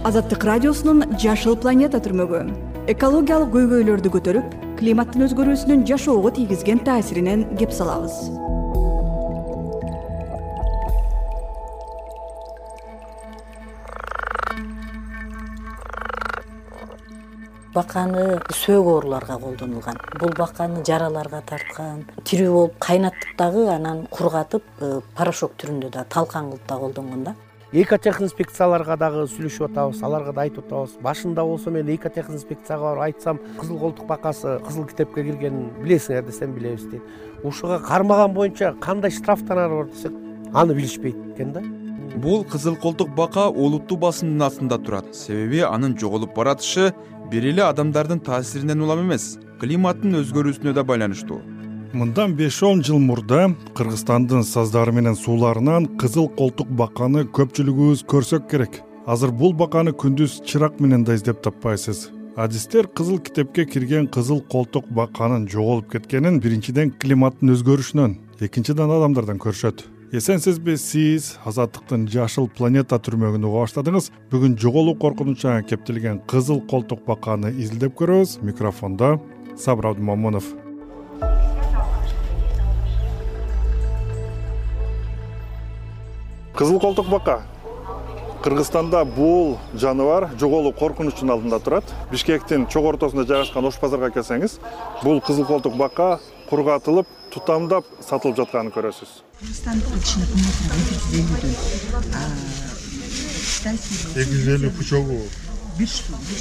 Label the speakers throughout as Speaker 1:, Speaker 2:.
Speaker 1: азаттык радиосунун жашыл планета түрмөгү. Экологиялык көйгөйлөрдү көтөрүп климаттын өзгөрүүсүнүн жашоого тийгизген таасиринен кеп салабыз.
Speaker 2: Баканы сөөк ооруларга колдонулган бул баканы жараларга тарткан тирүү болуп кайнатып дагы анан кургатып э, порошок түрүндө да талкан кылып да колдонгон да
Speaker 3: экотех инспекцияларга дагы сүйлөшүп атабыз аларга да айтып атабыз. Башында болсо мен экотех инспекцияга барып айтсам кызыл колтук бакасы кызыл китепке киргенин билесиңер десем билебиз дейт ушуга кармаган боюнча кандай штрафтанары бар десек аны билишпейт экен да.
Speaker 4: Бул кызыл колтук бака олуттуу басымдын астында турат. Себеби анын жоголуп баратышы бир эле адамдардын таасиринен улам эмес. Климаттын өзгөрүүсүнө да байланыштуу
Speaker 5: мындан беш он жыл мурда кыргызстандын саздары менен сууларынан кызыл колтук баканы көпчүлүгүбүз көрсөк керек. Азыр бул баканы күндүз чырак менен да издеп таппайсыз. Адистер кызыл китепке кирген кызыл колтук баканын жоголуп кеткенин биринчиден климаттын өзгөрүшүнөн экинчиден адамдардан көрүшөт. Эсенсизби сиз азаттыктын жашыл планета түрмөгүн уга баштадыңыз. Бүгүн жоголуу коркунучуна кептелген кызыл колтук баканы изилдеп көрөбүз. Микрофондо сабыр абдымомунов кызыл колтук бака. Кыргызстанда бул жаныбар жоголуу коркунучунун алдында турат. Бишкектин чок ортосунда жайгашкан ош базарга келсеңиз бул кызыл колтук бака кургатылып тутамдап сатылып жатканын көрөсүз. Эки жүз элүүдөн эки жүз элүү пучогу. бир штук бир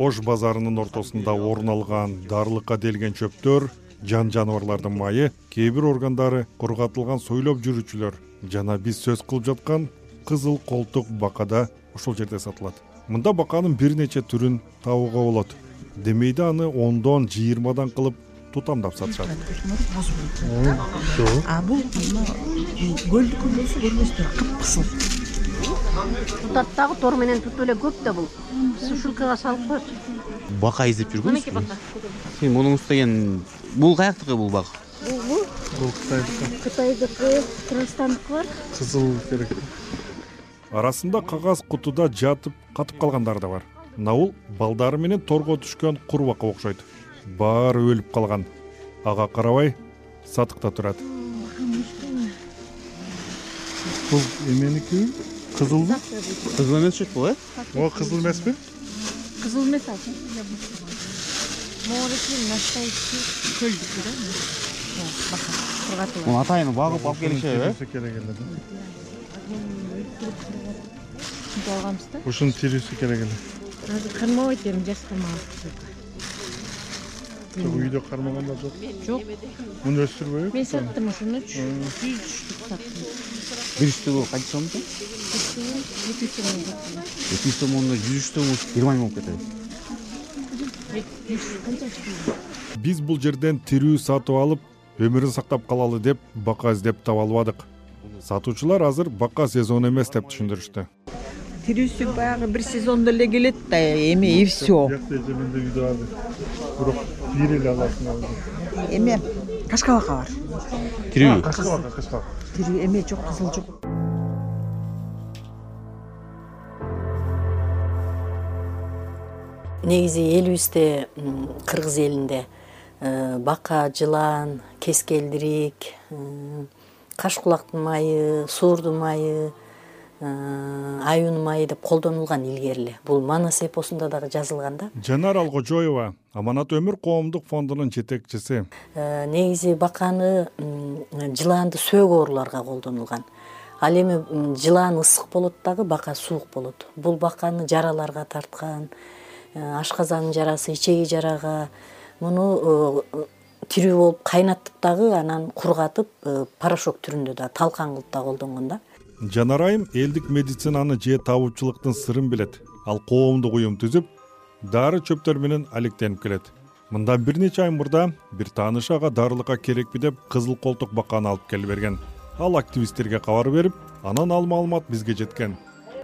Speaker 5: ош базарынын ортосунда орун алган дарылыкка делген чөптөр жан жаныбарлардын майы кээ бир органдары кургатылган сойлоп жүрүүчүлөр жана биз сөз кылып жаткан кызыл колтук бакада ушул жерде сатылат. Мында баканын бир нече түрүн табууга болот. Демейде аны ондон жыйырмадан кылып тутамдап сатышат.
Speaker 6: А бул көлдүкү болсо көрбөйсүздөр кыпкызыл
Speaker 7: тутат дагы тор менен тутуп эле көп да бул. Сушилкага салып коет
Speaker 8: бака издеп жүргөнсүзбү
Speaker 7: мынакей бака?
Speaker 8: Мунуңуз деген бул каяктыкы бул
Speaker 7: булбу
Speaker 5: бул кытайдыкы
Speaker 7: кытайдыкы кыргызстандыкы бар.
Speaker 5: Кызыл керек. Арасында кагаз кутуда жатып катып калгандары да бар. Мына бул балдары менен торго түшкөн курбакка окшойт. Баары өлүп калган. Ага карабай сатыкта турат. Бул эменикиби кызылбы
Speaker 8: кызыл эмес окшойт бул э?
Speaker 5: Могу кызыл эмеспи?
Speaker 7: Кызыл эмес ал могунуки настоящий көлдүкү да
Speaker 8: муну атайын багып алып келишеби э?
Speaker 5: Керек эле да.
Speaker 7: Ушинтип алганбыз да.
Speaker 5: Ушунун тирүүсү керек эле.
Speaker 7: Азыр кармабайт эми жас
Speaker 5: жок үйдө кармагандар жок.
Speaker 7: Жок.
Speaker 5: муну өстүрбөйбү
Speaker 7: мен саттым ушунучу жүз штук саттым.
Speaker 8: Бир штугу канча сом экен
Speaker 7: эки жүз сом
Speaker 8: эки жүз штугу жыйырма миң болуп кетеби
Speaker 7: канча
Speaker 5: биз бул жерден тирүү сатып алып өмүрүн сактап калалы деп бака издеп таба албадык. Сатуучулар азыр бака сезону эмес деп түшүндүрүштү.
Speaker 6: Тирүүсү баягы бир сезондо эле келет да эми и все
Speaker 5: үйдө бирок бир эле аласың
Speaker 6: эме кашкабака бар.
Speaker 8: Тирүүбү
Speaker 5: кашкабака кашкабака
Speaker 6: тирүү эме жок кызыл жок
Speaker 2: негизи элибизде кыргыз элинде э, бака жылан кескелдирик каш кулактын майы суурдун майы Э, аюунун майы деп колдонулган илгери эле бул манас эпосунда дагы жазылган да
Speaker 5: жанар алкожоева аманат өмүр коомдук фондунун жетекчиси.
Speaker 2: Э, негизи баканы жылаанды сөөк ооруларга колдонулган. Ал эми жылаан ысык болот дагы бака суук болот. Бул баканы жараларга тарткан э, ашказандын жарасы ичеги жарага муну тирүү болуп кайнатып дагы анан кургатып порошок түрүндө да талкан кылып да колдонгон да
Speaker 5: жанар айым элдик медицинаны же табуучулуктун сырын билет ал коомдук уюм түзүп дары чөптөр менен алектенип келет. Мындан бир нече ай мурда бир таанышы ага дарылыкка керекпи деп кызыл колтук баканы алып келип берген. Ал активисттерге кабар берип анан ал маалымат бизге жеткен.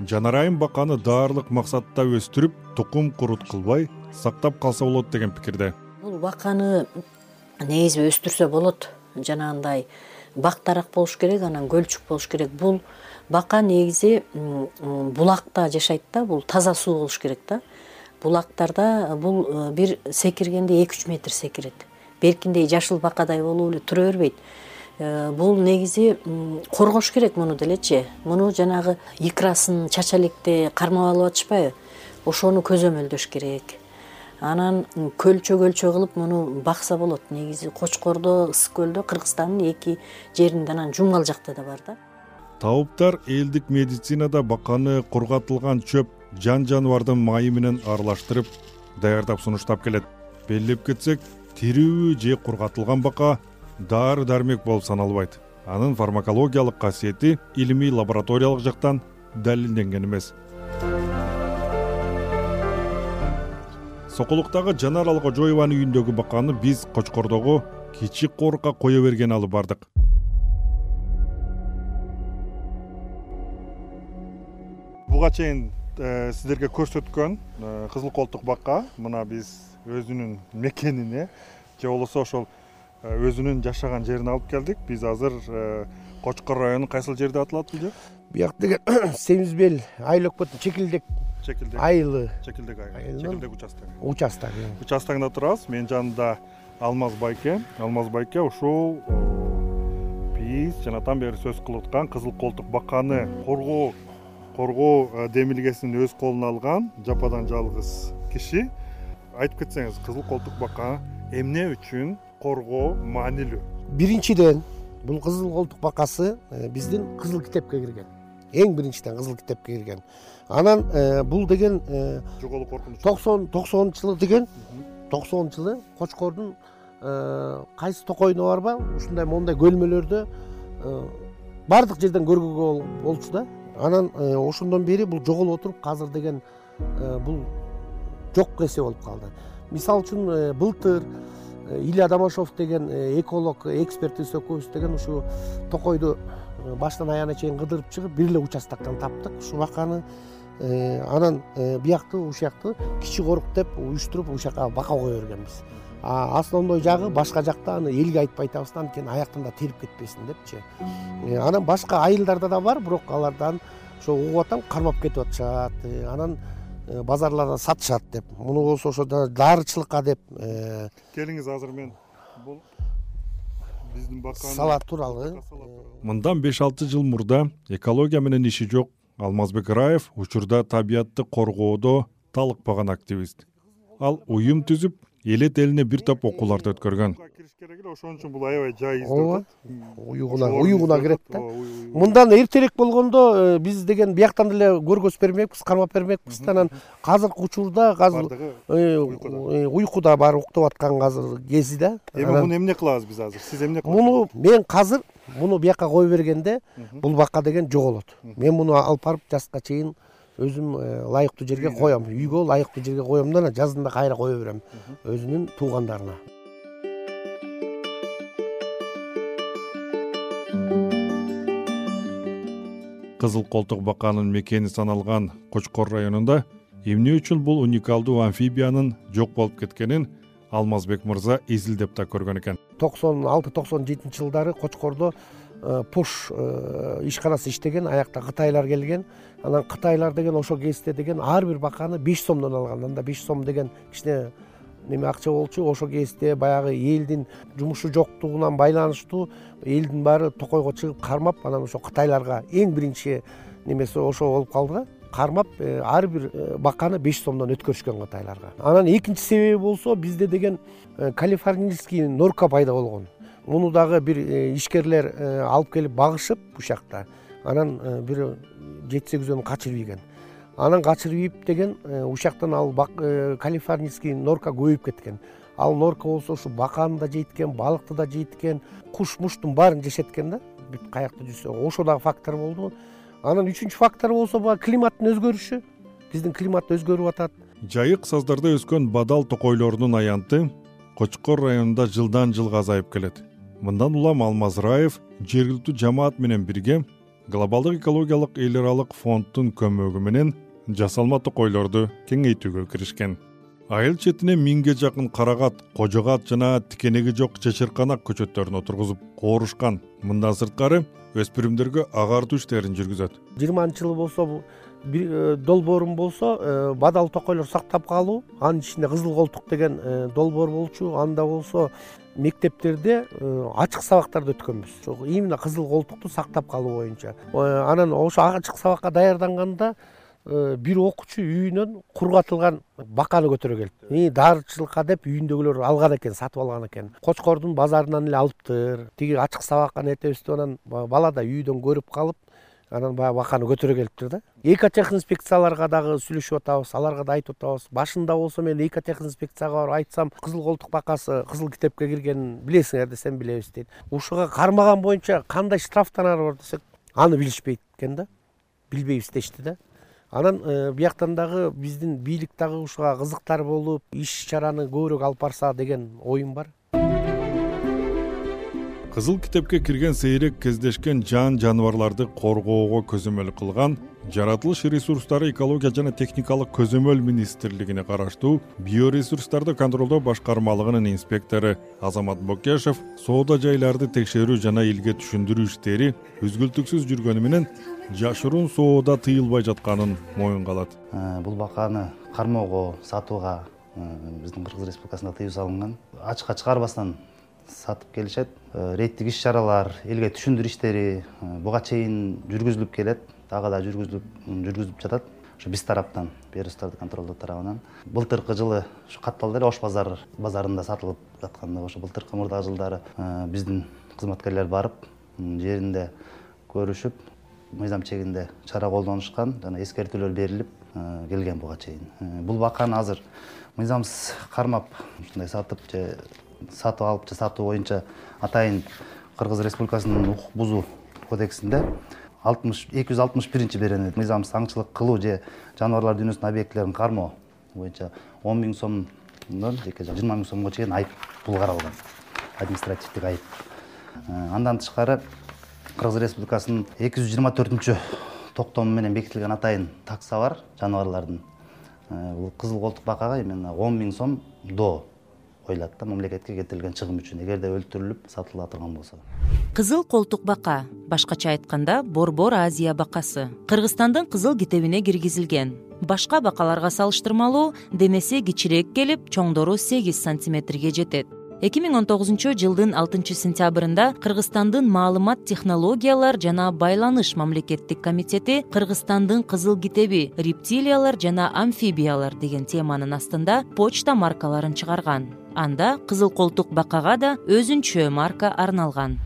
Speaker 5: Жанар айым баканы даарылык максатта өстүрүп тукум курут кылбай сактап калса болот деген пикирде.
Speaker 2: Бул баканы негизи өстүрсө болот жанагындай бактарак болуш керек анан көлчүк болуш керек. Бул бака негизи булакта жашайт да бул таза суу болуш керек да. Булактарда бул э, бир секиргенде эки үч метр секирет. Беркиндей жашыл бакадай болуп эле тура бербейт. Э, бул негизи коргош керек муну делечи муну жанагы икрасын чача электе кармап алып атышпайбы? Ошону көзөмөлдөш керек анан көлчө көлчө кылып муну бакса болот. Негизи кочкордо ысык көлдө кыргызстандын эки жеринде анан жумгал жакта да бар да.
Speaker 5: Табыптар элдик медицинада баканы кургатылган чөп жан жаныбардын майы менен аралаштырып даярдап сунуштап келет. Белгилеп кетсек тирүүбү же кургатылган бака дары дармек болуп саналбайт. Анын фармакологиялык касиети илимий лабораториялык жактан далилденген эмес сокулуктагы жанар алкожоеванын үйүндөгү баканы биз кочкордогу кичик коорукка кое берген алып бардык. Буга чейин э, сиздерге көрсөткөн э, кызыл колтук бака мына биз өзүнүн мекенине же болбосо ошол э, өзүнүн жашаган жерине алып келдик. Биз азыр кочкор району кайсыл жерде аталат бул жер?
Speaker 3: Бияк деген семизбел айыл өкмөтүнүн чекилдек
Speaker 5: чекилдек.
Speaker 3: Айылы
Speaker 5: чекилдек айыл
Speaker 3: айылынын
Speaker 5: чекилдек участогу
Speaker 3: участогу
Speaker 5: участогунда турабыз. Менин жанымда алмаз байке. Алмаз байке ушул биз жанатан бери сөз кылып аткан кызыл колтук баканы коргоо коргоо э, демилгесин өз колуна алган жападан жалгыз киши. Айтып кетсеңиз кызыл колтук бака эмне үчүн коргоо маанилүү?
Speaker 3: Биринчиден бул кызыл колтук бакасы э, биздин кызыл китепке кирген эң биринчиден кызыл китепке кирген. Анан э, бул деген э,
Speaker 5: жоголуу коркунуч
Speaker 3: токсон токсонунчу жылы деген токсонунчу жылы кочкордун э, кайсы токойуна барба ушундай моундай көлмөлөрдө баардык жерден көргөнгө болчу да. Анан ошондон бери бул жоголуп отуруп азыр деген бул жок нерсе болуп калды. Мисалы үчүн былтыр илья дамашов деген эколог экспертибиз экөөбүз деген ушу токойду башынан аягына чейин кыдырып чыгып бир эле участоктон таптык. Ушул баканы Э, анан э, биякты ушуякту кичи корук деп уюштуруп ушул жака бака кое бергенбиз. Основной жагы башка жакта аны элге айтпай атабыз да анткени аяктан да терип кетпесин депчи. Э, анан башка айылдарда да бар бирок алардан ошо угуп атам кармап кетип атышат. Анан базарларда сатышат деп. Муну болсо ошо дарычылыкка деп
Speaker 5: келиңиз азыр мен бул биздин баканы
Speaker 3: салат тууралуу.
Speaker 5: Мындан беш алты жыл мурда экология менен иши жок. Алмазбек раев учурда табиятты коргоодо талыкпаган активист. Ал уюм түзүп элет элине бир топ окууларды өткөргөн. Кириш керек эле ошон үчүн бул аябай жайыз
Speaker 3: ооба уюгуна уюгуна кирет да мындан эртерээк болгондо э, биз деген бияктан деле көргөзүп бермекпиз кармап бермекпиз да. Анан азыркы учурда азыр э, уйкуда. баары уктап аткан азыр кези да.
Speaker 5: Эми муну эмне кылабыз биз азыр? Сиз эмне кыласыз
Speaker 3: муну мен азыр муну бияка кое бергенде бул бака деген жоголот мен муну алып барып жазга чейин өзүм э, ылайыктуу жерге коем. Үйгө ылайыктуу жерге коем да анан жазында кайра кое берем. Өзүнүн туугандарына.
Speaker 5: Кызыл колтук баканын мекени саналган кочкор районунда эмне үчүн бул уникалдуу амфибиянын жок болуп кеткенин алмазбек мырза изилдеп да көргөн экен.
Speaker 3: Токсон алты токсон жетинчи жылдары кочкордо пуш э, ишканасы иштеген аякта кытайлар келген. Анан кытайлар деген ошол кезде деген ар бир баканы беш сомдон алган. Анда беш сом деген кичине неме акча болчу ошол кезде баягы элдин жумушу жоктугунан байланыштуу элдин баары токойго чыгып кармап анан ошо кытайларга эң биринчи немеси ошол болуп калды да кармап э, ар бир э, баканы беш сомдон өткөрүшкөн кытайларга. Анан экинчи себеби болсо бизде деген э, калифорнийский норка пайда болгон муну дагы бир ишкерлер алып келип багышып ушул жакта анан бир жети сегизөөнү качырып ийген. Анан качырып ийип деген ушул жактан ал калифорнийский норка көбөйүп кеткен. Ал норка болсо ушу баканы да жейт экен балыкты да жейт экен куш муштун баарын жешет экен да. Бүт каякта жүрсө ошол дагы фактор болду анан үчүнчү фактор болсо баягы климаттын өзгөрүшү. Биздин климат өзгөрүп атат.
Speaker 5: Жайык саздарда өскөн бадал токойлордун аянты кочкор районунда жылдан жылга азайып келет мындан улам алмаз раев жергиликтүү жамаат менен бирге глобалдык экологиялык эл аралык фонддун көмөгү менен жасалма токойлорду кеңейтүүгө киришкен. Айыл четине миңге жакын карагат кожогат жана тикенеги жок чечирканак көчөттөрүн отургузуп коорушкан мындан сырткары өспүрүмдөргө агартуу иштерин жүргүзөт.
Speaker 3: Жыйырманчы жылы болсо бир э, долбоорум болсо э, бадал токойлор сактап калуу анын ичинде кызыл колтук деген э, долбоор болчу анда болсо мектептерде ачык сабактарды өткөнбүз. Именно кызыл колтукту сактап калуу боюнча. Анан ошо ачык сабакка даярданганда бир окуучу үйүнөн кургатылган баканы көтөрө келип дарычылыкка деп үйүндөгүлөр алган экен сатып алган экен. Кочкордун базарынан эле алыптыр. Тиги ачык сабакка нетебиз деп анан бала да үйдөн көрүп калып анан баягы баканы көтөрө келиптир да. Экотех инспекцияларга дагы сүйлөшүп атабыз аларга да айтып атабыз. Башында болсо мен экотех инспекцияга барып айтсам кызыл колтук бакасы кызыл китепке киргенин билесиңер десем билебиз дейт. Ушуга кармаган боюнча кандай штрафтанары бар десек аны билишпейт экен да. Билбейбиз дешти да. Анан э, бияктан дагы биздин бийлик дагы ушуга кызыктар болуп иш чараны көбүрөөк алып барса деген оюм бар
Speaker 5: кызыл китепке кирген сейрек кездешкен жан жаныбарларды коргоого көзөмөл кылган жаратылыш ресурстары экология жана техникалык көзөмөл министрлигине караштуу биоресурстарды контролдоо башкармалыгынын инспектору азамат бокешев соода жайларды текшерүү жана элге түшүндүрүү иштери үзгүлтүксүз жүргөнү менен жашыруун соода тыйылбай жатканын моюнга алат
Speaker 9: э, бул баканы кармоого сатууга э, биздин кыргыз республикасында тыюу салынган. Ачыкка чыгарбастан сатып келишет. Э, рейдтик иш чаралар элге түшүндүрүү иштери э, буга чейин жүргүзүлүп келет. Дагы да жүргүзүлүп жүргүзүлүп жатат. Ошо биз тараптан биоресурстарды контролдоо тарабынан. Былтыркы жылы ушу катталды эле ош базар базарында сатылып жатканда ошо былтыркы мурдагы жылдары э, биздин кызматкерлер барып жеринде көрүшүп мыйзам чегинде чара колдонушкан жана эскертүүлөр берилип келген буга чейин. Бул баканы азыр мыйзамсыз кармап ушундай сатып же сатып алып же сатуу боюнча атайын кыргыз республикасынын укук бузуу кодексинде алтымыш эки жүз алтымыш биринчи беренеде мыйзамсыз аңчылык кылуу же жаныбарлар дүйнөсүнүн объектилерин кармоо боюнча он миң сомдон жыйырма миң сомго чейин айып пул каралган. Административдик айып. Э, андан тышкары кыргыз республикасынын эки жүз жыйырма төртүнчү токтому менен бекитилген атайын такса бар жаныбарлардын. Э, бул кызыл колтук бакага именно он миң сом доо коюлат да мамлекетке кетирилген чыгым үчүн. Эгерде өлтүрүлүп сатыла турган болсо.
Speaker 10: Кызыл колтук бака башкача айтканда борбор азия бакасы. Кыргызстандын кызыл китебине киргизилген. Башка бакаларга салыштырмалуу демеси кичирээк келип чоңдору сегиз сантиметрге жетет. Эки миң он тогузунчу жылдын алтынчы сентябрында кыргызстандын маалымат технологиялар жана байланыш мамлекеттик комитети кыргызстандын кызыл китеби рептилиялар жана амфибиялар деген теманын астында почта маркаларын чыгарган анда кызыл колтук бакага да өзүнчө марка арналган.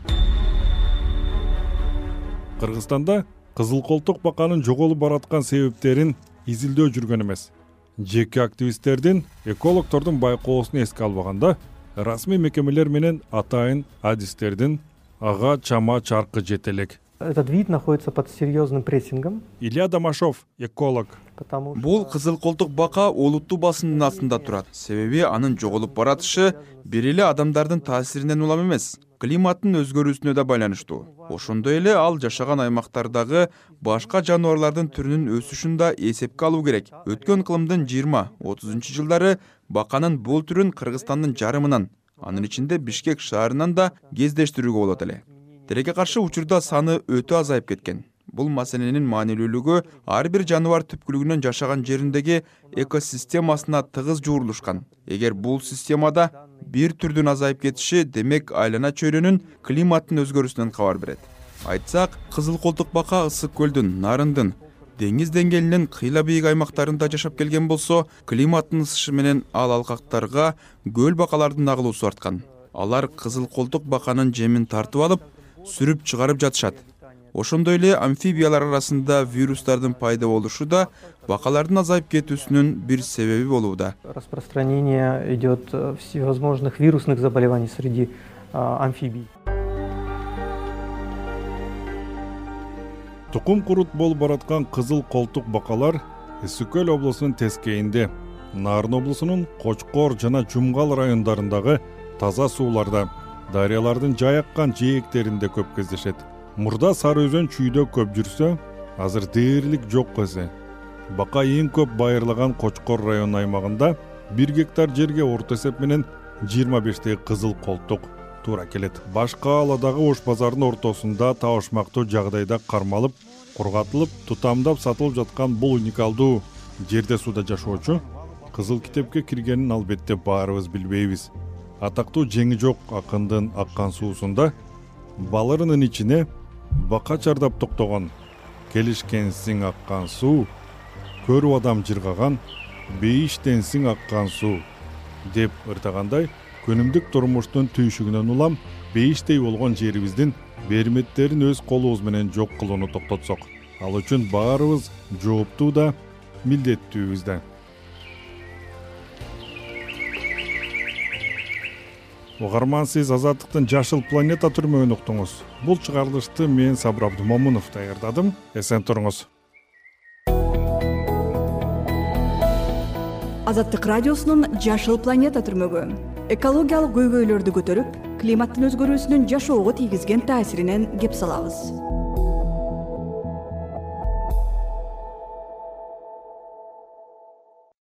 Speaker 5: Кыргызстанда кызыл колтук баканын жоголуп бараткан себептерин изилдөө жүргөн эмес. Жеке активисттердин экологтордун байкоосун эске албаганда расмий мекемелер менен атайын адистердин ага чама чаркы жете элек
Speaker 11: этот вид находится под серьезным прессингом.
Speaker 5: Илья домашов эколог.
Speaker 4: Бул кызыл колтук бака олуттуу басымдын астында турат. Себеби анын жоголуп баратышы бир эле адамдардын таасиринен улам эмес. Климаттын өзгөрүүсүнө да байланыштуу. Ошондой эле ал жашаган аймактардагы башка жаныбарлардын түрүнүн өсүшүн да эсепке алуу керек. Өткөн ыкымдын жыйырма отузунчу жылдары баканын бул түрүн кыргызстандын жарымынан анын ичинде бишкек шаарынан да кездештирүүгө болот эле тилекке каршы учурда саны өтө азайып кеткен. Бул маселенин маанилүүлүгү ар бир жаныбар түпкүлүгүнөн жашаган жериндеги экосистемасына тыгыз жуурулушкан. Эгер бул системада бир түрдүн азайып кетиши демек айлана чөйрөнүн климаттын өзгөрүүсүнөн кабар берет. Айтсак кызыл колтук бака ысык көлдүн нарындын деңиз деңгээлинен кыйла бийик аймактарында жашап келген болсо климаттын ысышы менен ал алкактарга көл бакалардын агылуусу арткан. Алар кызыл колтук баканын жемин тартып алып сүрүп чыгарып жатышат. Ошондой эле амфибиялар арасында вирустардын пайда болушу да бакалардын азайып кетүүсүнүн бир себеби болууда.
Speaker 11: Распространение идет э, всевозможных вирусных заболеваний среди э, амфибий.
Speaker 5: Тукум курут болуп бараткан кызыл колтук бакалар ысык көл облусунун тескейинде. Нарын облусунун кочкор жана жумгал райондарындагы таза сууларда дарыялардын жайаккан жээктеринде көп кездешет. Мурда сары өзөн чүйдө көп жүрсө азыр дээрлик жок эсе бака эң көп байырлаган кочкор району аймагында бир гектар жерге орто эсеп менен жыйырма бештей кызыл колтук туура келет. Баш кааладагы ош базарынын ортосунда табышмактуу жагдайда кармалып кургатылып тутамдап сатылып жаткан бул уникалдуу жерде сууда жашоочу кызыл китепке киргенин албетте баарыбыз билбейбиз атактуу жеңи жок акындын аккан суусунда балырынын ичине бака чардап токтогон келишкенсиң аккан суу көрүп адам жыргаган бейиштенсиң аккан суу деп ырдагандай күнүмдүк турмуштун түйшүгүнөн улам бейиштей болгон жерибиздин берметтерин өз колубуз менен жок кылууну токтотсок. Ал үчүн баарыбыз жооптуу да милдеттүүбүз да угарман сиз азаттыктын жашыл планета түрмөгүн уктуңуз. Бул чыгарылышты мен сабыр абдымомунов даярдадым. Эсен туруңуз.
Speaker 1: Азаттык радиосунун жашыл планета түрмөгү экологиялык көйгөйлөрдү көтөрүп климаттын өзгөрүүсүнүн жашоого тийгизген таасиринен кеп салабыз